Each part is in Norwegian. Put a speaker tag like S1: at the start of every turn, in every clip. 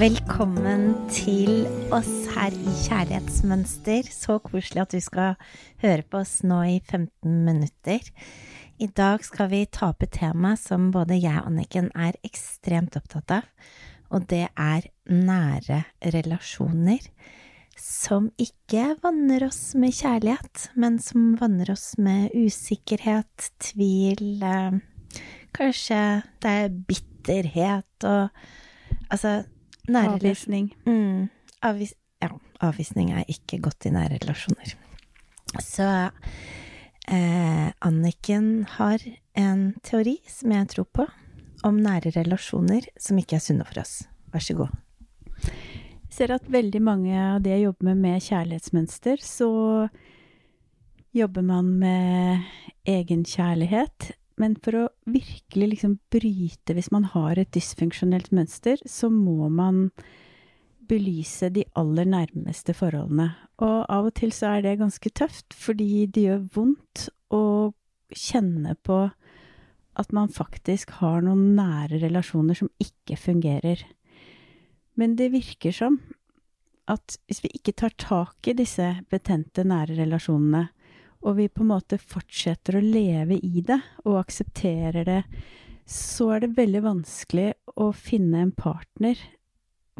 S1: Velkommen til oss her i Kjærlighetsmønster. Så koselig at du skal høre på oss nå i 15 minutter. I dag skal vi ta opp et tema som både jeg og Anniken er ekstremt opptatt av, og det er nære relasjoner. Som ikke vanner oss med kjærlighet, men som vanner oss med usikkerhet, tvil, eh, kanskje det er bitterhet og Altså, nære
S2: Avvisning.
S1: Mm, avvis ja, avvisning er ikke godt i nære relasjoner. Så eh, Anniken har en teori som jeg tror på, om nære relasjoner som ikke er sunne for oss. Vær så god.
S2: Jeg ser at veldig mange av det jeg jobber med med kjærlighetsmønster, så jobber man med egenkjærlighet. Men for å virkelig liksom bryte hvis man har et dysfunksjonelt mønster, så må man belyse de aller nærmeste forholdene. Og av og til så er det ganske tøft, fordi det gjør vondt å kjenne på at man faktisk har noen nære relasjoner som ikke fungerer. Men det virker som at hvis vi ikke tar tak i disse betente, nære relasjonene, og vi på en måte fortsetter å leve i det og aksepterer det, så er det veldig vanskelig å finne en partner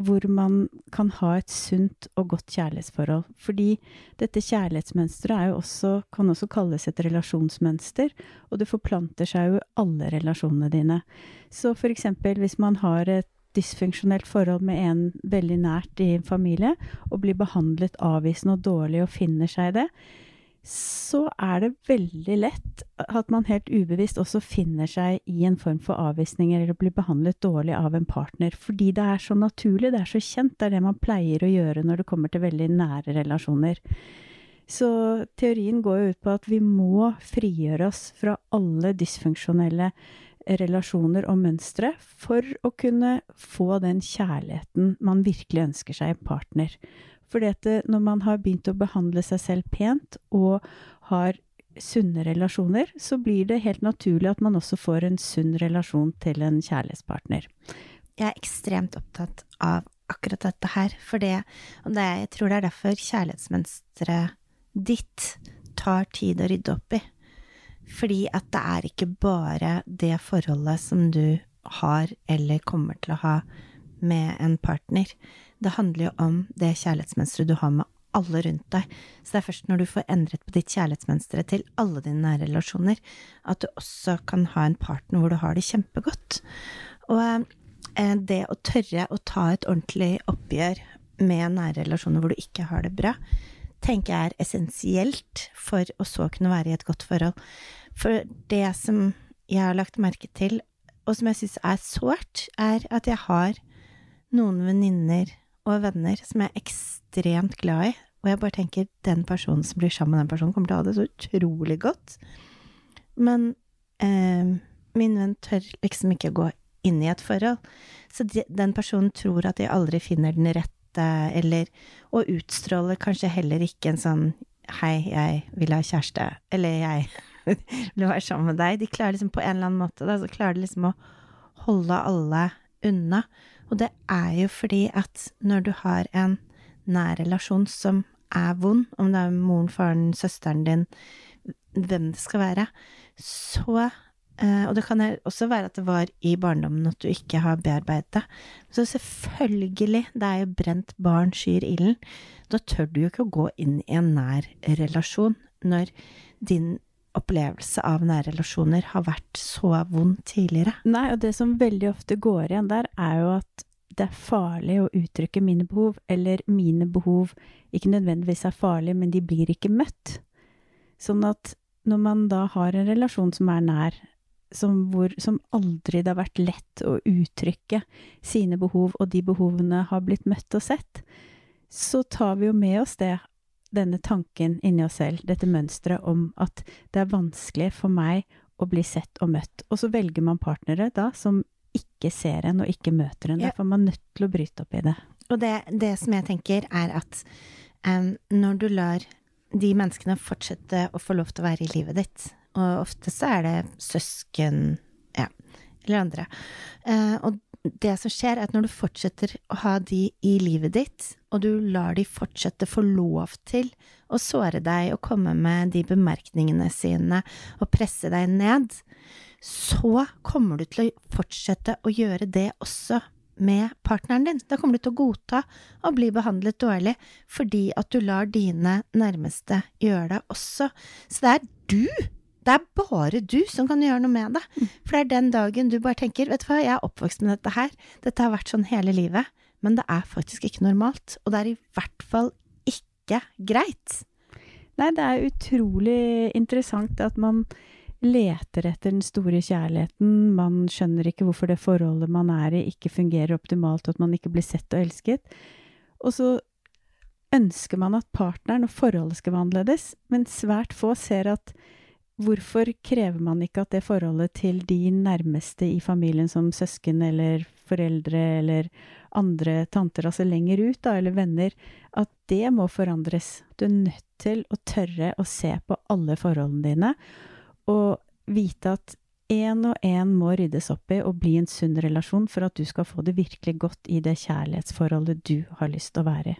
S2: hvor man kan ha et sunt og godt kjærlighetsforhold. Fordi dette kjærlighetsmønsteret er kan også kalles et relasjonsmønster, og det forplanter seg jo i alle relasjonene dine. Så for eksempel hvis man har et dysfunksjonelt forhold med en veldig nært i en familie, og blir behandlet avvisende og dårlig og finner seg i det, så er det veldig lett at man helt ubevisst også finner seg i en form for avvisning eller blir behandlet dårlig av en partner, fordi det er så naturlig, det er så kjent, det er det man pleier å gjøre når det kommer til veldig nære relasjoner. Så teorien går jo ut på at vi må frigjøre oss fra alle dysfunksjonelle relasjoner og mønstre for å kunne få den kjærligheten man virkelig ønsker seg i partner. Fordi at når man har begynt å behandle seg selv pent og har sunne relasjoner, så blir det helt naturlig at man også får en sunn relasjon til en kjærlighetspartner.
S1: Jeg er ekstremt opptatt av akkurat dette her, for det, og det, jeg tror det er derfor kjærlighetsmønsteret ditt tar tid å rydde opp i. Fordi at det er ikke bare det forholdet som du har eller kommer til å ha med en partner. Det handler jo om det kjærlighetsmønsteret du har med alle rundt deg. Så det er først når du får endret på ditt kjærlighetsmønster til alle dine nære relasjoner, at du også kan ha en partner hvor du har det kjempegodt. Og eh, det å tørre å ta et ordentlig oppgjør med nære relasjoner hvor du ikke har det bra, tenker jeg er essensielt for å så kunne være i et godt forhold. For det som jeg har lagt merke til, og som jeg syns er sårt, er at jeg har noen venninner og venner som jeg er ekstremt glad i, og jeg bare tenker den personen som blir sammen med den personen, kommer til å ha det så utrolig godt. Men eh, min venn tør liksom ikke gå inn i et forhold. Så de, den personen tror at de aldri finner den rette, eller Og utstråler kanskje heller ikke en sånn Hei, jeg vil ha kjæreste. Eller jeg vil være sammen med deg. De klarer liksom på en eller annen måte, da, så klarer de liksom å holde alle unna. Og det er jo fordi at når du har en nær relasjon som er vond, om det er moren, faren, søsteren din, hvem det skal være, så eh, Og det kan også være at det var i barndommen at du ikke har bearbeidet det. Så selvfølgelig, det er jo brent barn skyr ilden. Da tør du jo ikke å gå inn i en nær relasjon når din opplevelse av nære relasjoner har vært så vond tidligere.
S2: Nei, og det som veldig ofte går igjen der, er jo at det er farlig å uttrykke mine behov, eller mine behov ikke nødvendigvis er farlige, men de blir ikke møtt. Sånn at når man da har en relasjon som er nær, som, hvor, som aldri det har vært lett å uttrykke sine behov, og de behovene har blitt møtt og sett, så tar vi jo med oss det denne tanken inni oss selv, dette mønsteret om at det er vanskelig for meg å bli sett og møtt. Og så velger man partnere da som ikke ser en og ikke møter en.
S1: Ja.
S2: Derfor er man nødt til å bryte opp i det.
S1: Og det, det som jeg tenker, er at um, når du lar de menneskene fortsette å få lov til å være i livet ditt, og ofte så er det søsken, ja, eller andre, uh, og det som skjer, er at når du fortsetter å ha de i livet ditt, og du lar de fortsette få lov til å såre deg og komme med de bemerkningene sine og presse deg ned, så kommer du til å fortsette å gjøre det også med partneren din. Da kommer du til å godta å bli behandlet dårlig fordi at du lar dine nærmeste gjøre det også. Så det er du! Det er bare du som kan gjøre noe med det. For det er den dagen du bare tenker vet du hva, jeg er oppvokst med dette her, dette har vært sånn hele livet, men det er faktisk ikke normalt. Og det er i hvert fall ikke greit.
S2: Nei, det er utrolig interessant at man leter etter den store kjærligheten. Man skjønner ikke hvorfor det forholdet man er i, ikke fungerer optimalt, og at man ikke blir sett og elsket. Og så ønsker man at partneren og forholdet skal være annerledes, men svært få ser at hvorfor krever man ikke at det forholdet til de nærmeste i familien, som søsken eller foreldre eller andre tanter, altså lenger ut, da, eller venner, at det må forandres. Du er nødt til å tørre å se på alle forholdene dine, og vite at én og én må ryddes opp i og bli en sunn relasjon for at du skal få det virkelig godt i det kjærlighetsforholdet du har lyst til å være i.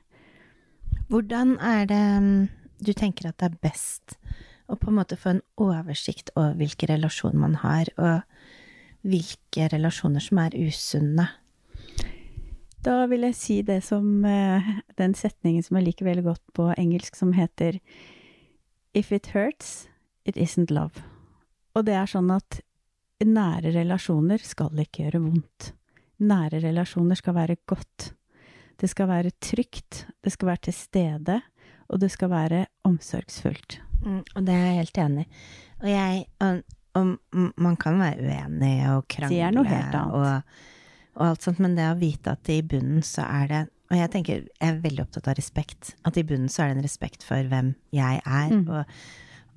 S1: Hvordan er det mm, du tenker at det er best å på en måte få en oversikt over hvilke relasjoner man har, og hvilke relasjoner som er usunne?
S2: Da vil jeg si det som eh, den setningen som jeg liker veldig godt på engelsk, som heter If it hurts, it isn't love. Og det er sånn at nære relasjoner skal ikke gjøre vondt. Nære relasjoner skal være godt. Det skal være trygt, det skal være til stede, og det skal være omsorgsfullt.
S1: Mm, og det er jeg helt enig i. Og jeg og, og man kan være uenig og krangle. Og, og alt sånt, men det å vite at i bunnen så er det Og jeg tenker, jeg er veldig opptatt av respekt. At i bunnen så er det en respekt for hvem jeg er.
S2: Mm.
S1: Og,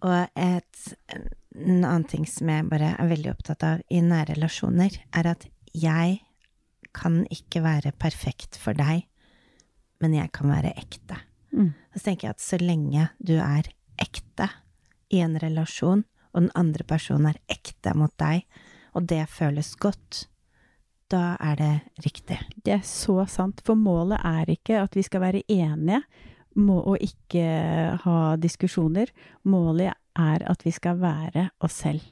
S1: og et, en annen ting som jeg bare er veldig opptatt av i nære relasjoner, er at jeg kan ikke være perfekt for deg, men jeg kan være ekte.
S2: Mm.
S1: Og så tenker jeg at så lenge du er ekte i en relasjon, og den andre personen er ekte mot deg, og det føles godt, da er det riktig.
S2: Det er så sant, for målet er ikke at vi skal være enige må, og ikke ha diskusjoner. Målet er at vi skal være oss selv.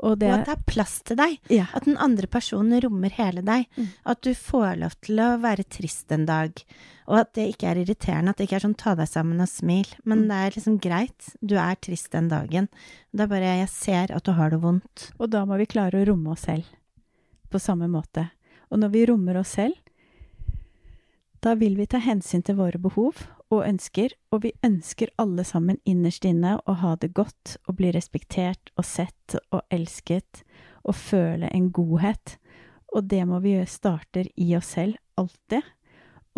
S2: Og det
S1: Og at det er plass til deg.
S2: Ja.
S1: At den andre personen rommer hele deg.
S2: Mm.
S1: At du får lov til å være trist en dag. Og at det ikke er irriterende. At det ikke er sånn ta deg sammen og smil. Men
S2: Mm.
S1: det er liksom greit. Du er trist den dagen. Det er bare jeg ser at du har det vondt.
S2: Og da må vi klare å romme oss selv på samme måte. Og når vi rommer oss selv, da vil vi ta hensyn til våre behov og ønsker, og vi ønsker alle sammen innerst inne å ha det godt og bli respektert og sett og elsket og føle en godhet. Og det må vi gjøre starter i oss selv, alltid.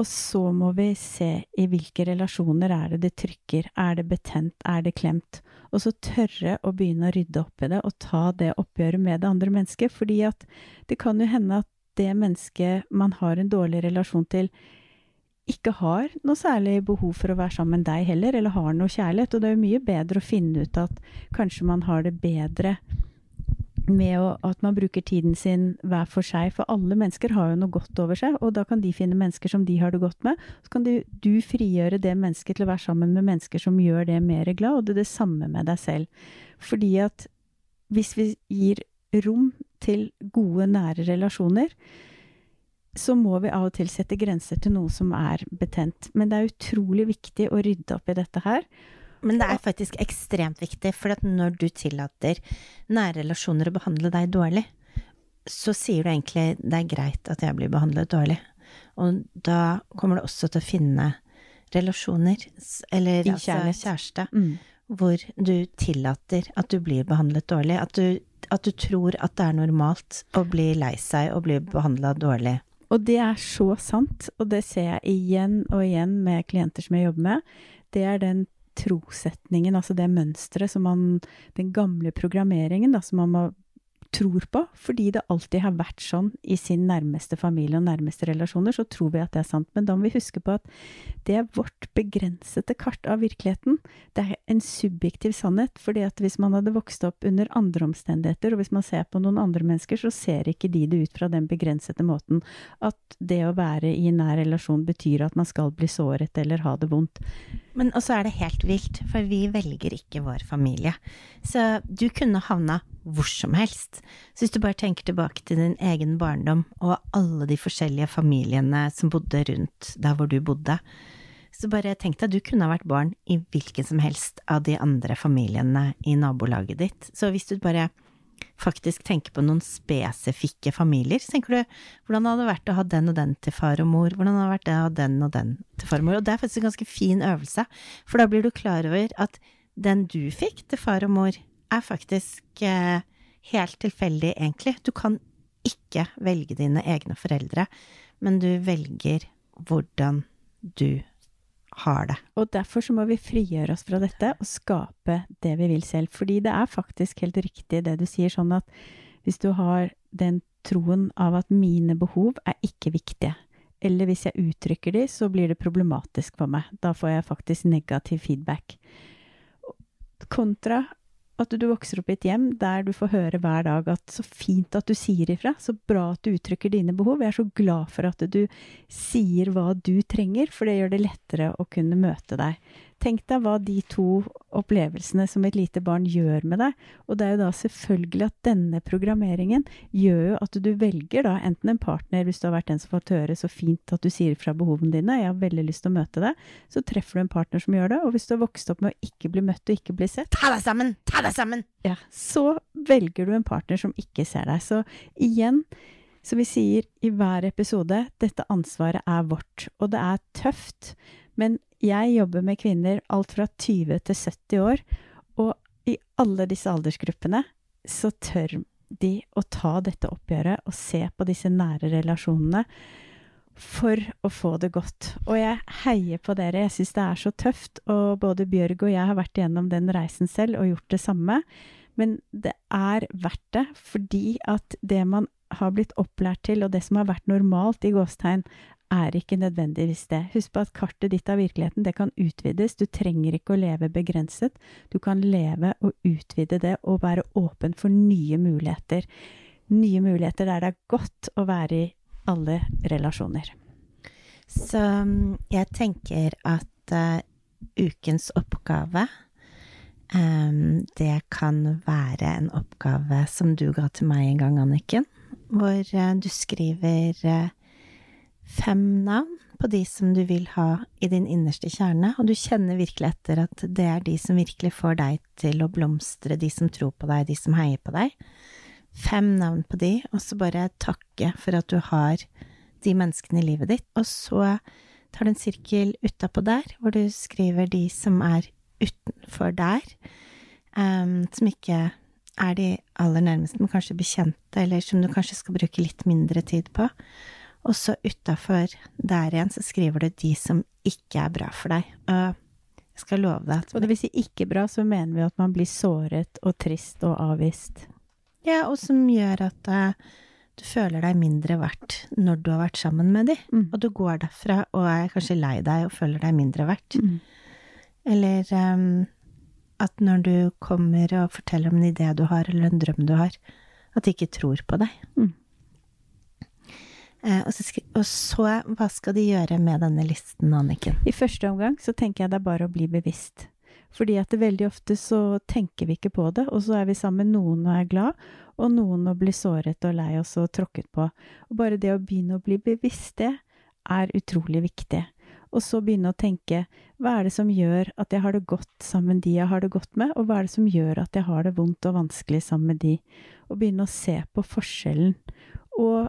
S2: Og så må vi se i hvilke relasjoner er det det trykker, er det betent, er det klemt? Og så tørre å begynne å rydde opp i det og ta det oppgjøret med det andre mennesket, fordi at det kan jo hende at det mennesket man har en dårlig relasjon til, ikke har noe særlig behov for å være sammen med deg heller, eller har noe kjærlighet, og det er jo mye bedre å finne ut at kanskje man har det bedre med å, at man bruker tiden sin hver for seg, for alle mennesker har jo noe godt over seg, og da kan de finne mennesker som de har det godt med. Så kan du, du frigjøre det mennesket til å være sammen med mennesker som gjør det mer glad, og det er det samme med deg selv. Fordi at hvis vi gir rom til gode, nære relasjoner, så må vi av og til sette grenser til noe som er betent. Men det er utrolig viktig å rydde opp i dette her.
S1: Men det er faktisk ekstremt viktig, for at når du tillater nære relasjoner å behandle deg dårlig, så sier du egentlig det er greit at jeg blir behandlet dårlig. Og da kommer du også til å finne relasjoner, eller altså kjæreste,
S2: Mm.
S1: hvor du tillater at du blir behandlet dårlig. At du, at du tror at det er normalt å bli lei seg og bli behandla dårlig.
S2: Og det er så sant, og det ser jeg igjen og igjen med klienter som jeg jobber med. det er den trosetningen, altså det mønsteret som man Den gamle programmeringen, da, som man tror på, fordi det alltid har vært sånn i sin nærmeste familie og nærmeste relasjoner, så tror vi at det er sant. Men da må vi huske på at det er vårt begrensede kart av virkeligheten. Det er en subjektiv sannhet, fordi at hvis man hadde vokst opp under andre omstendigheter, og hvis man ser på noen andre mennesker, så ser ikke de det ut fra den begrensede måten at det å være i nær relasjon betyr at man skal bli såret eller ha det vondt.
S1: Men også er det helt vilt, for vi velger ikke vår familie. Så du kunne havna hvor som helst. Så hvis du bare tenker tilbake til din egen barndom og alle de forskjellige familiene som bodde rundt der hvor du bodde, så bare tenk deg, du kunne ha vært barn i hvilken som helst av de andre familiene i nabolaget ditt. Så hvis du bare faktisk tenker på noen spesifikke familier, så tenker du hvordan hadde det vært å ha den og den til far og mor, hvordan hadde det vært å ha den og den til far og mor, og det er faktisk en ganske fin øvelse, for da blir du klar over at den du fikk til far og mor, er faktisk eh, helt tilfeldig, egentlig. Du kan ikke velge dine egne foreldre, men du velger hvordan du har det.
S2: Og derfor så må vi frigjøre oss fra dette og skape det vi vil selv. Fordi det er faktisk helt riktig det du sier, sånn at hvis du har den troen av at mine behov er ikke viktige, eller hvis jeg uttrykker de, så blir det problematisk for meg. Da får jeg faktisk negativ feedback. Kontra at du vokser opp i et hjem der du får høre hver dag at så fint at du sier ifra, så bra at du uttrykker dine behov. Jeg er så glad for at du sier hva du trenger, for det gjør det lettere å kunne møte deg. Tenk deg hva de to opplevelsene som et lite barn gjør med deg. Og det er jo da selvfølgelig at denne programmeringen gjør jo at du velger da enten en partner, hvis du har vært den som fått høre så fint at du sier fra behovene dine, jeg har veldig lyst til å møte deg, så treffer du en partner som gjør det. Og hvis du har vokst opp med å ikke bli møtt og ikke bli sett
S1: Ta deg sammen! Ta deg sammen!
S2: Ja, så velger du en partner som ikke ser deg. Så igjen, som vi sier i hver episode, dette ansvaret er vårt. Og det er tøft, men jeg jobber med kvinner alt fra 20 til 70 år, og i alle disse aldersgruppene så tør de å ta dette oppgjøret og se på disse nære relasjonene for å få det godt. Og jeg heier på dere. Jeg syns det er så tøft, og både Bjørg og jeg har vært gjennom den reisen selv og gjort det samme. Men det er verdt det, fordi at det man har blitt opplært til, og det som har vært normalt i gåstegn, er ikke nødvendigvis det. Husk på at kartet ditt av virkeligheten, det kan utvides. Du trenger ikke å leve begrenset. Du kan leve og utvide det og være åpen for nye muligheter. Nye muligheter der det er godt å være i alle relasjoner.
S1: Så mm, jeg tenker at uh, ukens oppgave um, det kan være en oppgave som du ga til meg en gang, Anniken, hvor uh, du skriver uh, fem navn på de som du vil ha i din innerste kjerne, og du kjenner virkelig etter at det er de som virkelig får deg til å blomstre, de som tror på deg, de som heier på deg. Fem navn på de, og så bare takke for at du har de menneskene i livet ditt. Og så tar du en sirkel utapå der, hvor du skriver de som er utenfor der, um, som ikke er de aller nærmeste, men kanskje bekjente, eller som du kanskje skal bruke litt mindre tid på. Og så utafor der igjen så skriver du de som ikke er bra for deg. Og jeg skal love deg at
S2: Og det vil si ikke bra, så mener vi at man blir såret og trist og avvist.
S1: Ja, og som gjør at uh, du føler deg mindre verdt når du har vært sammen med de. Mm. Og du går derfra og er kanskje lei deg og føler deg mindre verdt. Mm. Eller um, at når du kommer og forteller om en idé du har, eller en drøm du har, at de ikke tror på deg. Mm. Eh, og, så, og, så, hva skal de gjøre med denne listen, Anniken?
S2: I første omgang så tenker jeg det er bare å bli bevisst. Fordi at det veldig ofte så tenker vi ikke på det, og så er vi sammen noen og er glad, og noen og blir såret og lei oss og tråkket på. Og bare det å begynne å bli bevisst det, er utrolig viktig. Og så begynne å tenke hva er det som gjør at jeg har det godt sammen med de jeg har det godt med, og hva er det som gjør at jeg har det vondt og vanskelig sammen med de? Og begynne å se på forskjellen. Og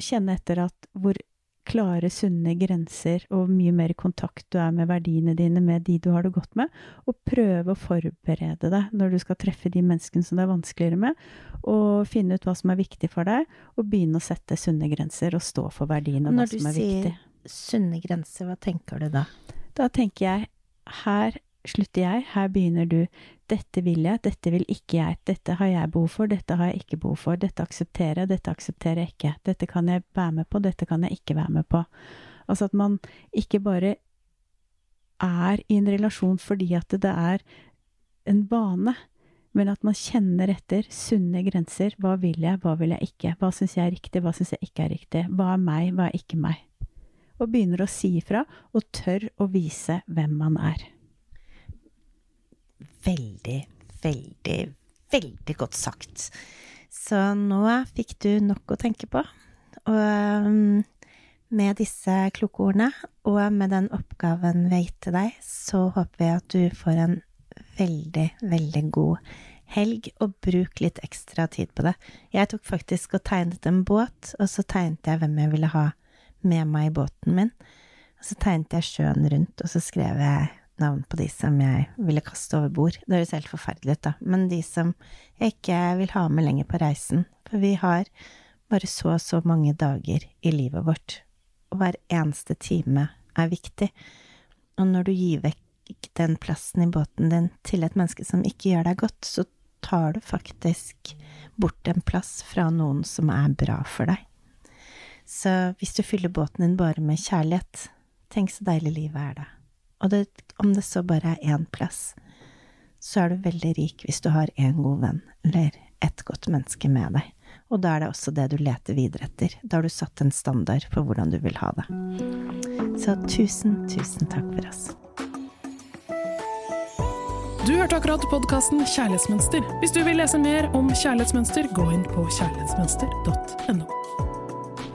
S2: kjenne etter at hvor klare, sunne grenser og mye mer kontakt du er med verdiene dine, med de du har det godt med, og prøve å forberede deg når du skal treffe de menneskene som det er vanskeligere med, og finne ut hva som er viktig for deg, og begynne å sette sunne grenser og stå for verdiene og hva som er viktig.
S1: Når du sier sunne grenser, hva tenker du da?
S2: Da tenker jeg her slutter jeg, her begynner du. Dette vil jeg, dette vil ikke jeg. Dette har jeg behov for, dette har jeg ikke behov for. Dette aksepterer jeg, dette aksepterer jeg ikke. Dette kan jeg være med på, dette kan jeg ikke være med på. Altså at man ikke bare er i en relasjon fordi at det er en vane, men at man kjenner etter sunne grenser. Hva vil jeg, hva vil jeg ikke? Hva syns jeg er riktig, hva syns jeg ikke er riktig? Hva er meg, hva er ikke meg? Og begynner å si ifra, og tør å vise hvem man er
S1: veldig, veldig, veldig godt sagt. Så nå fikk du nok å tenke på. Og um, med disse kloke ordene, og med den oppgaven vi har gitt til deg, så håper vi at du får en veldig, veldig god helg, og bruk litt ekstra tid på det. Jeg tok faktisk og tegnet en båt, og så tegnet jeg hvem jeg ville ha med meg i båten min. Og så tegnet jeg sjøen rundt, og så skrev jeg navn på de som jeg ville kaste over bord. Det høres helt forferdelig ut, da, men de som jeg ikke vil ha med lenger på reisen. For vi har bare så og så mange dager i livet vårt, og hver eneste time er viktig. Og når du gir vekk den plassen i båten din til et menneske som ikke gjør deg godt, så tar du faktisk bort en plass fra noen som er bra for deg. Så hvis du fyller båten din bare med kjærlighet, tenk så deilig livet er det. Og det, om det så bare er én plass, så er du veldig rik hvis du har en god venn eller et godt menneske med deg. Og da er det også det du leter videre etter. Da har du satt en standard for hvordan du vil ha det. Så tusen, tusen takk for oss.
S3: Du hørte akkurat podkasten Kjærlighetsmønster. Hvis du vil lese mer om kjærlighetsmønster, gå inn på kjærlighetsmønster.no.